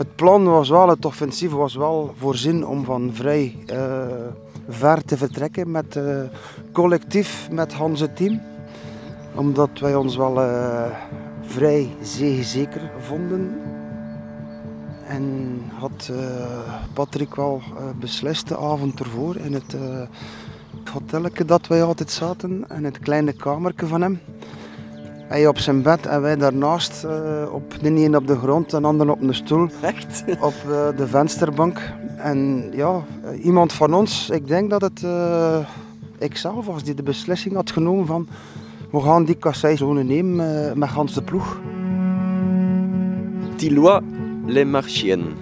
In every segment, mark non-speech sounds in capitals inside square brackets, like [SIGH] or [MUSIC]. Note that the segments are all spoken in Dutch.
Het plan was wel, het offensief was wel voorzien om van vrij uh, ver te vertrekken met uh, collectief, met Hans het team. Omdat wij ons wel uh, vrij zeker vonden. En had Patrick wel beslist de avond ervoor in het hotelletje dat wij altijd zaten, in het kleine kamertje van hem. Hij op zijn bed en wij daarnaast, uh, op de een op de grond en de ander op een stoel. Echt? [LAUGHS] Op uh, de vensterbank. En ja, uh, iemand van ons, ik denk dat het ikzelf was die de beslissing had genomen van we gaan die kasseizone nemen met Hans de ploeg. Tillois Les Marchiennes.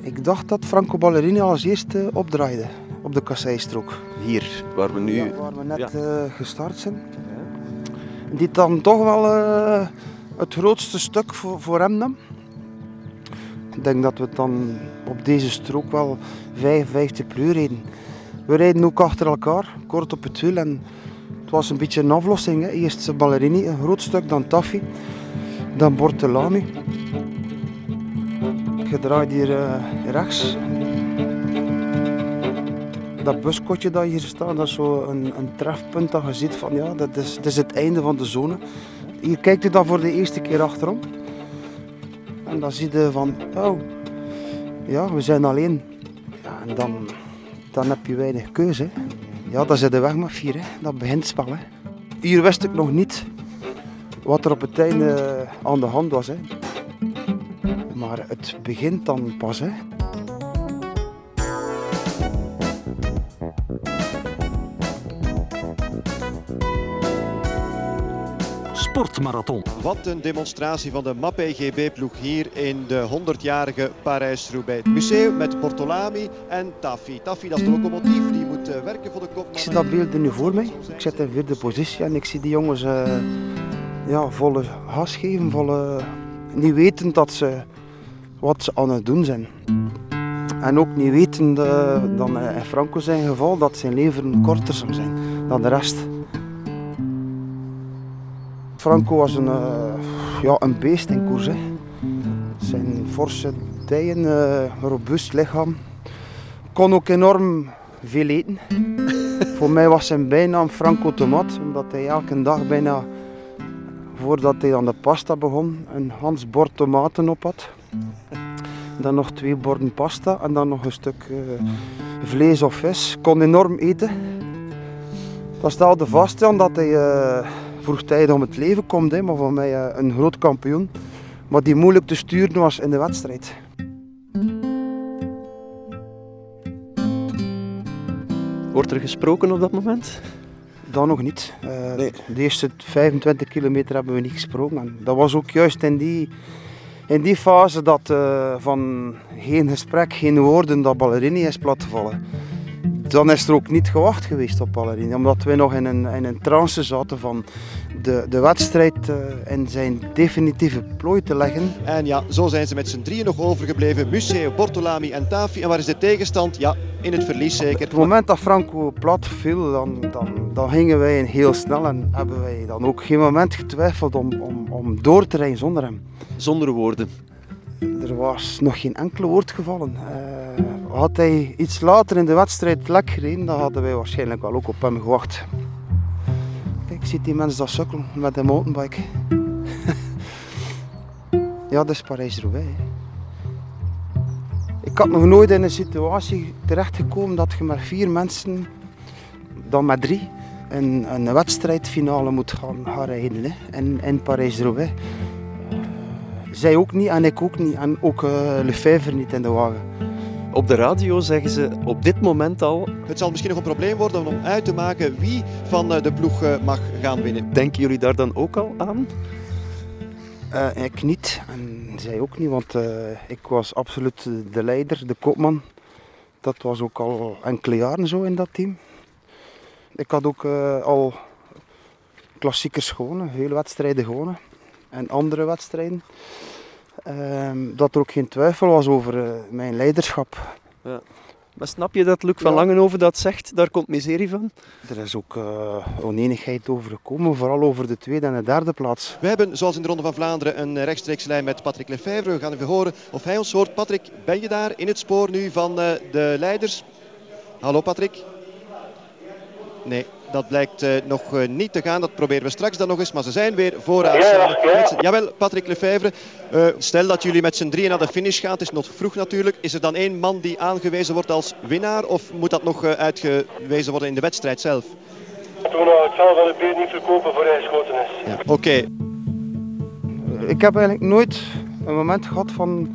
Ik dacht dat Franco Ballerini als eerste opdraaide op de kasseistrook. Hier, waar we nu ja, waar we net ja. gestart zijn die dan toch wel uh, het grootste stuk voor, voor hem. Ik denk dat we dan op deze strook wel 55 per uur rijden. We rijden ook achter elkaar, kort op het wiel. En het was een beetje een aflossing. Hè. Eerst Ballerini, een groot stuk, dan Taffi, dan Bortolami. Je draait hier uh, rechts, dat buskotje dat hier staat, dat is zo een, een trefpunt dat je ziet van ja, dat is, dat is het einde van de zone. Hier kijkt je dan voor de eerste keer achterom. En dan zie je van, oh, ja, we zijn alleen. Ja, en dan, dan heb je weinig keuze. Ja, dat is de weg vier, hè. dat begint spel. Hier wist ik nog niet wat er op het einde aan de hand was. Hè. Maar het begint dan pas. Hè. Sportmarathon. Wat een demonstratie van de MAP EGB-ploeg hier in de 100-jarige Parijs-Roubaix. Museum met Bortolami en Taffi. Taffi, dat is de locomotief, die moet uh, werken voor de kop. Ik zie dat beeld nu voor mij. Ik zit in vierde positie en ik zie die jongens uh, ja, volle gas geven, volle... niet weten dat ze wat ze aan het doen zijn. En ook niet weten uh, dan in Franco zijn geval dat zijn leven korter zal zijn dan de rest. Franco was een, uh, ja, een beest in koers. Hè. Zijn forse dijen, uh, robuust lichaam. Kon ook enorm veel eten. [LAUGHS] Voor mij was zijn bijnaam Franco Tomat, omdat hij elke dag bijna, voordat hij aan de pasta begon, een Hans bord tomaten op had. Dan nog twee borden pasta en dan nog een stuk uh, vlees of vis. Kon enorm eten. Dat stelde vast omdat hij vroegtijdig om het leven komt, hè, maar voor mij eh, een groot kampioen. Maar die moeilijk te sturen was in de wedstrijd. Wordt er gesproken op dat moment? Dat nog niet. Uh, nee. De eerste 25 kilometer hebben we niet gesproken. En dat was ook juist in die, in die fase dat uh, van geen gesprek, geen woorden, dat Ballerini is platgevallen dan is er ook niet gewacht geweest op Ballerini. Omdat we nog in een, in een trance zaten van de, de wedstrijd uh, in zijn definitieve plooi te leggen. En ja, zo zijn ze met z'n drieën nog overgebleven. Museo, Bortolami en Tafi. En waar is de tegenstand? Ja, in het verlies zeker. Op het moment dat Franco plat viel, dan, dan, dan gingen wij heel snel. En hebben wij dan ook geen moment getwijfeld om, om, om door te rijden zonder hem. Zonder woorden? Er was nog geen enkele woord gevallen. Uh, had hij iets later in de wedstrijd lek gereden, dan hadden wij waarschijnlijk wel ook op hem gewacht. Kijk, ik zie die mensen dat sukkelen met de mountainbike. [LAUGHS] ja, dat is Parijs-Roubaix. Ik had nog nooit in een situatie terechtgekomen dat je met vier mensen, dan met drie, een, een wedstrijdfinale moet gaan, gaan rijden hè, in, in Parijs-Roubaix. Zij ook niet en ik ook niet. En ook uh, niet in de wagen. Op de radio zeggen ze op dit moment al... Het zal misschien nog een probleem worden om uit te maken wie van eh, de ploeg eh, mag gaan winnen. Denken jullie daar dan ook al aan? Uh, ik niet en zij ook niet, want uh, ik was absoluut de leider, de kopman. Dat was ook al enkele jaren zo in dat team. Ik had ook uh, al klassiekers gewonnen, veel wedstrijden gewonnen en andere wedstrijden. Ehm, dat er ook geen twijfel was over uh, mijn leiderschap. Ja. Maar snap je dat Luc van Ja. Langenhoven dat zegt? Daar komt miserie van. Er is ook eh, oneenigheid over gekomen, vooral over de tweede en de derde plaats. We hebben, zoals in de Ronde van Vlaanderen, een rechtstreeks lijn met Patrick Lefevre. We gaan even horen of hij ons hoort. Patrick, ben je daar in het spoor nu van eh, de leiders? Hallo Patrick? Nee, dat blijkt eh, nog eh, niet te gaan. Dat proberen we straks dan nog eens. Maar ze zijn weer vooraan. Ja, ja. Jawel, Patrick Lefevre. Eh, stel dat jullie met z'n drieën naar de finish gaan. Het is nog vroeg natuurlijk. Is er dan één man die aangewezen wordt als winnaar? Of moet dat nog eh, uitgewezen worden in de wedstrijd zelf? Toen nou, ik zal van het beer niet verkopen voor hij geschoten is. Ja. Oké, Ik heb eigenlijk nooit een moment gehad van...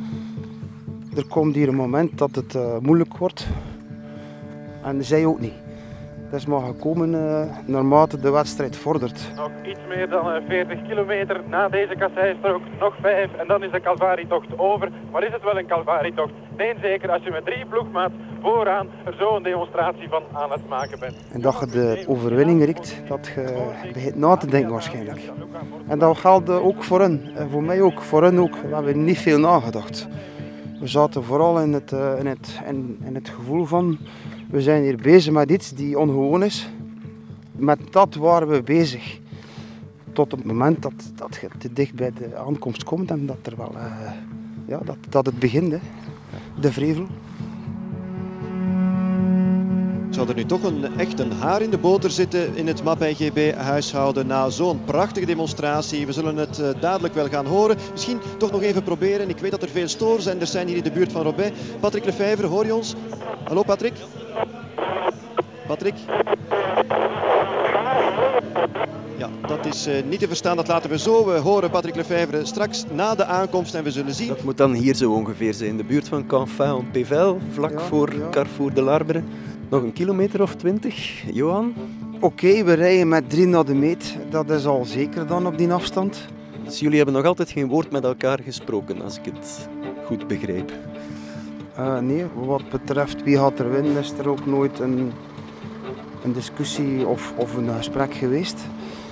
Er komt hier een moment dat het eh, moeilijk wordt. En zij ook niet. Dat is maar gekomen eh, naarmate de wedstrijd vordert. Nog iets meer dan eh, 40 kilometer na deze kasseistrook, nog 5 en dan is de Calvarietocht over. Maar is het wel een Calvarietocht? Nee, zeker als je met drie ploegmaats vooraan er zo een demonstratie van aan het maken bent. En dat je de overwinning riekt, dat je begint na te denken waarschijnlijk. En dat geldt eh, ook voor hen. En voor mij ook. Voor hen ook. We hebben niet veel nagedacht. We zaten vooral in het, eh, in het, in, in het gevoel van... We zijn hier bezig met iets die ongewoon is. Met dat waren we bezig. Tot het moment dat, dat te dicht bij de aankomst komt en dat, er wel, eh, ja, dat, dat het begint. Hè. De vrevel. Zou er nu toch een, echt een haar in de boter zitten in het MAP GB huishouden na zo'n prachtige demonstratie? We zullen het eh, dadelijk wel gaan horen. Misschien toch nog even proberen. Ik weet dat er veel stoorzenders zijn hier in de buurt van Robert. Patrick Lefevre, hoor je ons? Hallo Patrick? Patrick? Ja, dat is eh, niet te verstaan. Dat laten we zo eh, horen, Patrick Lefevre, straks na de aankomst. En we zullen zien Dat moet dan hier zo ongeveer zijn, de buurt van Canfin Pével, vlak Ja, voor ja. Carrefour de Larbre. Nog een kilometer of twintig, Johan? Oké, we rijden met drie naar de meet. Dat is al zeker dan op die afstand. Dus jullie hebben nog altijd geen woord met elkaar gesproken, als ik het goed begrijp. Eh, nee, wat betreft wie gaat er winnen, is er ook nooit een, een discussie of, of een gesprek geweest.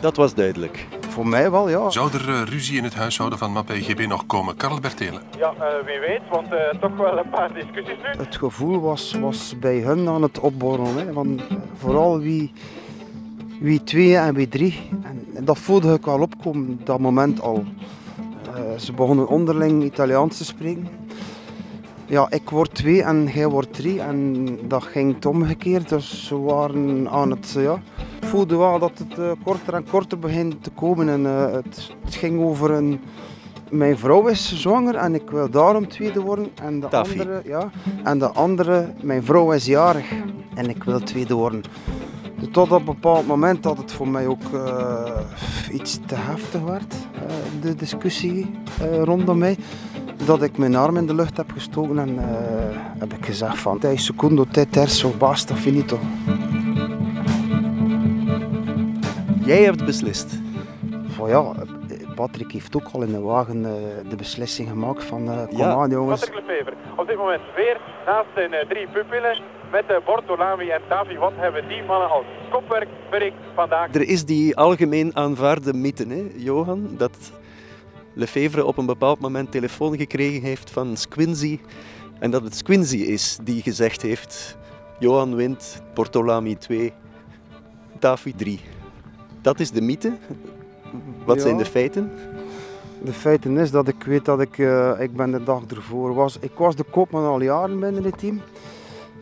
Dat was duidelijk. Voor mij wel, ja. Zou er eh, ruzie in het huishouden van MAP GB nog komen? Karel Bertelen. Ja, eh, wie weet, want eh, toch wel een paar discussies nu. Het gevoel was, was bij hun aan het opborrelen. Hè, van, vooral wie, wie twee en wie drie. En dat voelde ik wel opkomen, dat moment al. Eh, ze begonnen onderling Italiaans te spreken. Ja, ik word twee en jij wordt drie. En dat ging het omgekeerd. Dus ze waren aan het... Ja, voelde wel dat het eh, korter en korter begint te komen. En, eh, het, het ging over een... Mijn vrouw is zwanger en ik wil daarom tweede worden. En de Taffy. andere, ja. En de andere, mijn vrouw is jarig en ik wil tweede worden. Dus Tot op een bepaald moment dat het voor mij ook eh, iets te heftig werd, de discussie rondom mij. Dat ik mijn arm in de lucht heb gestoken en heb ik gezegd van secondo te terzo, basta finito. Jij hebt beslist. Van ja, Patrick heeft ook al in de wagen eh, de beslissing gemaakt van eh, kom Ja. aan jongens. Patrick Lefevre, op dit moment weer naast zijn eh, drie pupillen met uh, Bortolami en Tavi. Wat hebben die mannen als kopwerk verricht vandaag? Er is die algemeen aanvaarde mythe, hè, Johan, dat Lefevre op een bepaald moment telefoon gekregen heeft van Squinzi. En dat het Squinzi is die gezegd heeft: Johan wint, Portolami 2, Tafi 3. Dat is de mythe. Wat Ja. zijn de feiten? De feiten is dat ik weet dat ik, eh, ik ben de dag ervoor was. Ik was de kopman al jaren binnen het team.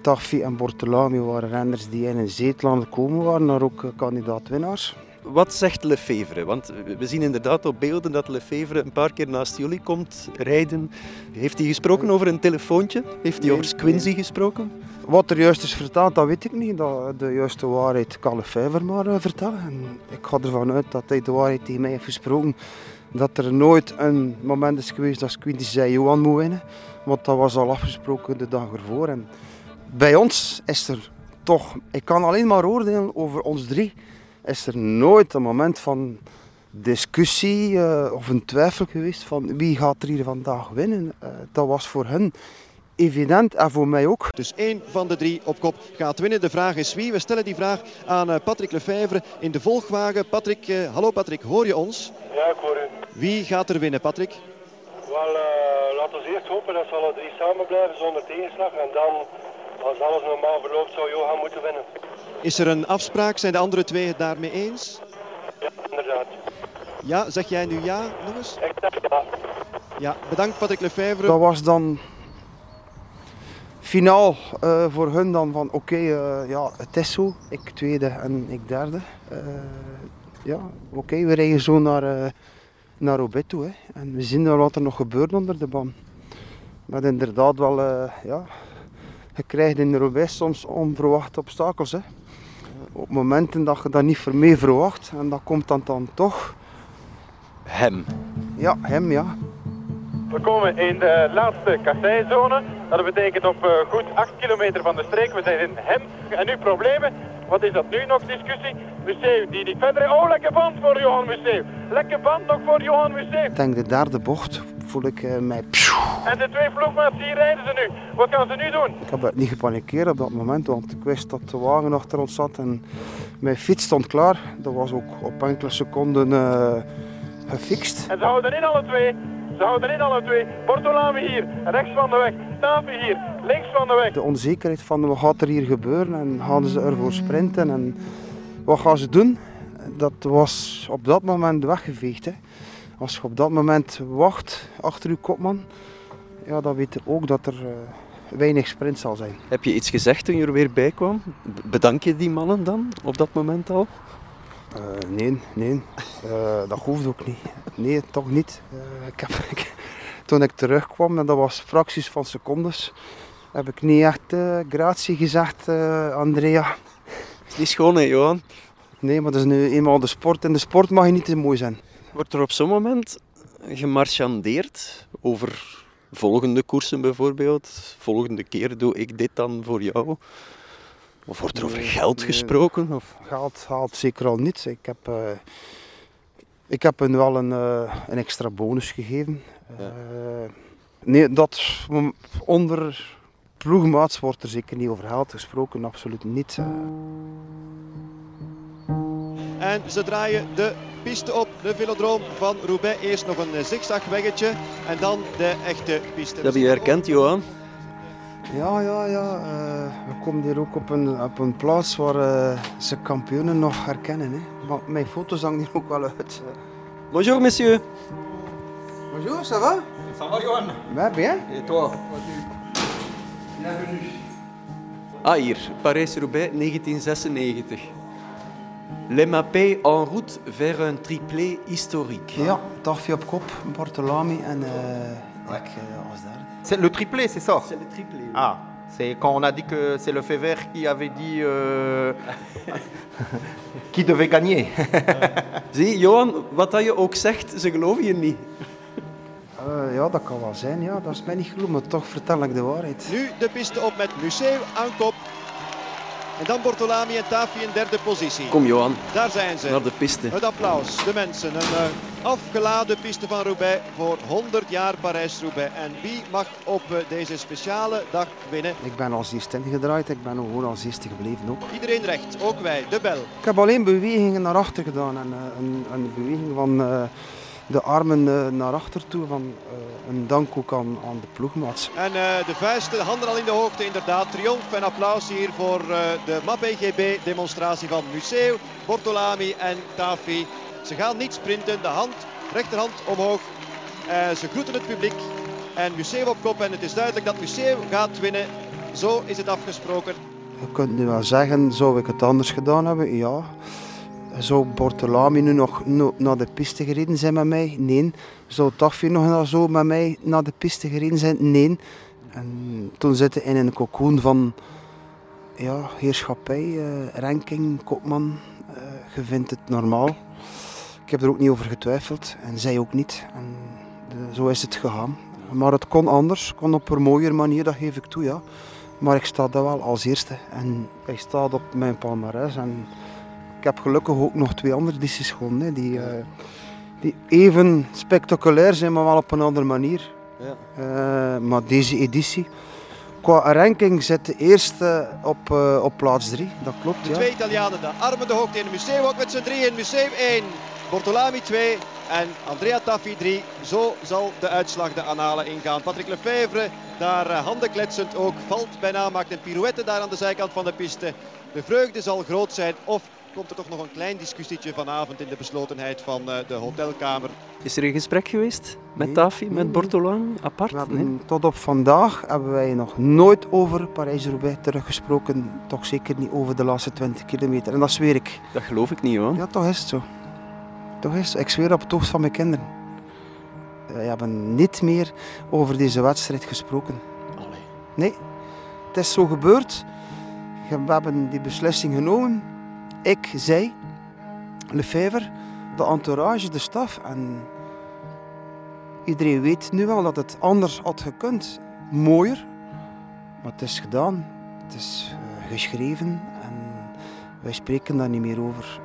Taffi en Bortolami waren renners die in een zeetland komen waren, maar ook eh, kandidaat-winnaars. Wat zegt Lefevre? Want we zien inderdaad op beelden dat Lefevre een paar keer naast jullie komt rijden. Heeft hij gesproken over een telefoontje? Heeft hij Nee, over Squinzi gesproken? Wat er juist is verteld, dat weet ik niet. Dat de juiste waarheid kan Lefevre maar eh, vertellen. En ik ga ervan uit dat hij de waarheid tegen mij heeft gesproken. Dat er nooit een moment is geweest dat Quinty zei Johan moet winnen. Want dat was al afgesproken de dag ervoor. En bij ons is er toch, ik kan alleen maar oordelen over ons drie, is er nooit een moment van discussie eh, of een twijfel geweest van wie gaat er hier vandaag winnen. Eh, dat was voor hen evident en voor mij ook. Dus één van de drie op kop gaat winnen. De vraag is wie. We stellen die vraag aan eh, Patrick Lefevre in de volgwagen. Patrick, eh, hallo Patrick, hoor je ons? Ja, ik hoor u. Wie gaat er winnen, Patrick? Wel, eh, laten we eerst hopen dat ze alle drie samen blijven zonder tegenslag. En dan Als alles normaal verloopt zou Johan moeten winnen. Is er een afspraak? Zijn de andere twee het daarmee eens? Ja, inderdaad. Ja, zeg jij nu ja nog eens? Ik zeg ja. Ja, bedankt Patrick Lefevre. Dat was dan finaal eh, voor hun dan van oké, eh, ja, het is zo. Ik tweede en ik derde. Eh, ja, oké, we rijden zo naar, naar Roubaix toe. Hè. En we zien wel wat er nog gebeurt onder de baan. Maar inderdaad wel, ja, je krijgt in Roubaix soms onverwachte obstakels. Hè. Op momenten dat je dat niet voor mee verwacht en dat komt dan, dan toch. Hem. Ja, hem ja. We komen in de laatste kasseizone. Dat betekent op eh, goed 8 kilometer van de streek. We zijn in Hem. En nu problemen. Wat is dat nu nog discussie? Museeuw die niet verder... Oh, lekker band voor Johan Museeuw. Lekker band nog voor Johan Museeuw. Ik denk de derde bocht voel ik eh, mij... En de twee ploegmaats, hier rijden ze nu. Wat gaan ze nu doen? Ik heb niet gepanikeerd op dat moment, want ik wist dat de wagen achter ons zat en mijn fiets stond klaar. Dat was ook op enkele seconden eh, gefixt. En ze houden in alle twee. Ze houden in alle twee. Bortolami hier, rechts van de weg. Tavi hier, links van de weg. De onzekerheid van wat gaat er hier gebeuren en gaan ze ervoor sprinten en wat gaan ze doen, dat was op dat moment weggeveegd. Hè. Als je op dat moment wacht achter je kopman, ja, dan weet je ook dat er eh, weinig sprint zal zijn. Heb je iets gezegd toen je er weer bij kwam? B- Bedank je die mannen dan op dat moment al? Eh, nee, nee. Eh, dat hoeft ook niet. Nee, toch niet. Eh, ik heb, [LAUGHS] ik- toen ik terugkwam, en dat was fracties van secondes, heb ik niet echt gratie gezegd, Andrea. Is niet schoon, hè, Johan? Nee, maar dat is nu eenmaal de sport. En de sport mag je niet te mooi zijn. Wordt er op zo'n moment gemarchandeerd over volgende koersen bijvoorbeeld? Volgende keer doe ik dit dan voor jou? Of wordt er over Nee, geld nee. gesproken? Of? Gaat, gaat zeker al niet. Ik heb, eh, ik heb hun wel een, eh, een extra bonus gegeven. Ja. Eh, nee, dat onder ploegmaats wordt er zeker niet over geld gesproken, absoluut niet. En ze draaien de piste op, de velodroom van Roubaix. Eerst nog een zigzagweggetje en dan de echte piste. Dat heb je herkend, Johan? Ja, ja, ja. eh, we komen hier ook op een, op een plaats waar eh, ze kampioenen nog herkennen. Hè. Maar mijn foto's hangen hier ook wel uit. Bonjour, monsieur. Bonjour, ça va? Ça va, Johan Ouais, bien. Et toi Ah, hier. Parijs-Roubaix 1996. Les Mappés en route vers un triplé historique. Ja, Taffy op kop, Bartolami en eh, ik eh, als derde. C'est le triplé, c'est ça? C'est le triplé. Ah, c'est quand on a dit que c'est le fait vert qui avait dit euh, [LAUGHS] qui devait gagner. [LAUGHS] Zie, Johan, wat dat je ook zegt, ze geloven je niet. Eh, ja, dat kan wel zijn, ja. Dat is mij niet geloofd, maar toch vertel ik de waarheid. Nu de piste op met Museeuw aan kop. En dan Bortolami en Tafi in derde positie. Kom, Johan, Daar zijn ze. naar de piste. Het applaus, de mensen. Een eh, afgeladen piste van Roubaix voor 100 jaar Parijs-Roubaix. En wie mag op eh, deze speciale dag winnen? Ik ben als eerste ingedraaid, ik ben gewoon als eerste gebleven ook. Iedereen recht, ook wij, de bel. Ik heb alleen bewegingen naar achter gedaan en eh, een, een beweging van eh, de armen eh, naar achter toe. Van, eh, een dank ook aan, aan de ploegmaats. En eh, de vuisten, de handen al in de hoogte, inderdaad. Triomf en applaus hier voor de MAP-EGB demonstratie van Museeuw, Bortolami en Tafi. Ze gaan niet sprinten, de hand, rechterhand omhoog. Ze groeten het publiek en Museeuw op kop. En het is duidelijk dat Museeuw gaat winnen. Zo is het afgesproken. Je kunt nu wel zeggen, zou ik het anders gedaan hebben? Ja. Zou Bortolami nu nog no- naar de piste gereden zijn met mij? Nee. Zou Taffy nog zo met mij naar de piste gereden zijn? Nee. En toen zitten in een cocoon van ja, heerschappij, eh, ranking, kopman. eh, je vindt het normaal. Ik heb er ook niet over getwijfeld en zij ook niet. En de- zo is het gegaan. Maar het kon anders, kon op een mooiere manier, dat geef ik toe, ja. Maar ik sta daar wel als eerste en hij staat op mijn palmarès. En ik heb gelukkig ook nog twee andere edities gewonnen, die, eh, die even spectaculair zijn, maar wel op een andere manier. Ja. Eh, maar deze editie, qua ranking zit de eerste op, eh, op plaats drie, dat klopt. De Ja. twee Italianen, de armen de hoogte in. Museeuw ook met z'n drieën. Museeuw 1, Bortolami 2 en Andrea Taffi 3. Zo zal de uitslag de analen ingaan. Patrick Lefevre, daar handen kletsend ook, valt bijna, maakt een pirouette daar aan de zijkant van de piste. De vreugde zal groot zijn of komt er toch nog een klein discussietje vanavond in de beslotenheid van uh, de hotelkamer. Is er een gesprek geweest met Nee, Tafi, nee, met nee. Bortolan, apart? We hebben, Nee? Tot op vandaag hebben wij nog nooit over Parijs-Roubaix teruggesproken. Toch zeker niet over de laatste 20 kilometer. En dat zweer ik. Dat geloof ik niet hoor. Ja, toch is het zo. Toch is het zo. Ik zweer op het hoofd van mijn kinderen. Wij hebben niet meer over deze wedstrijd gesproken. Allee. Nee, het is zo gebeurd. We hebben die beslissing genomen. Ik, zij, Lefevre, de entourage, de staf. En iedereen weet nu wel dat het anders had gekund. Mooier. Maar het is gedaan. Het is eh, geschreven. En wij spreken daar niet meer over.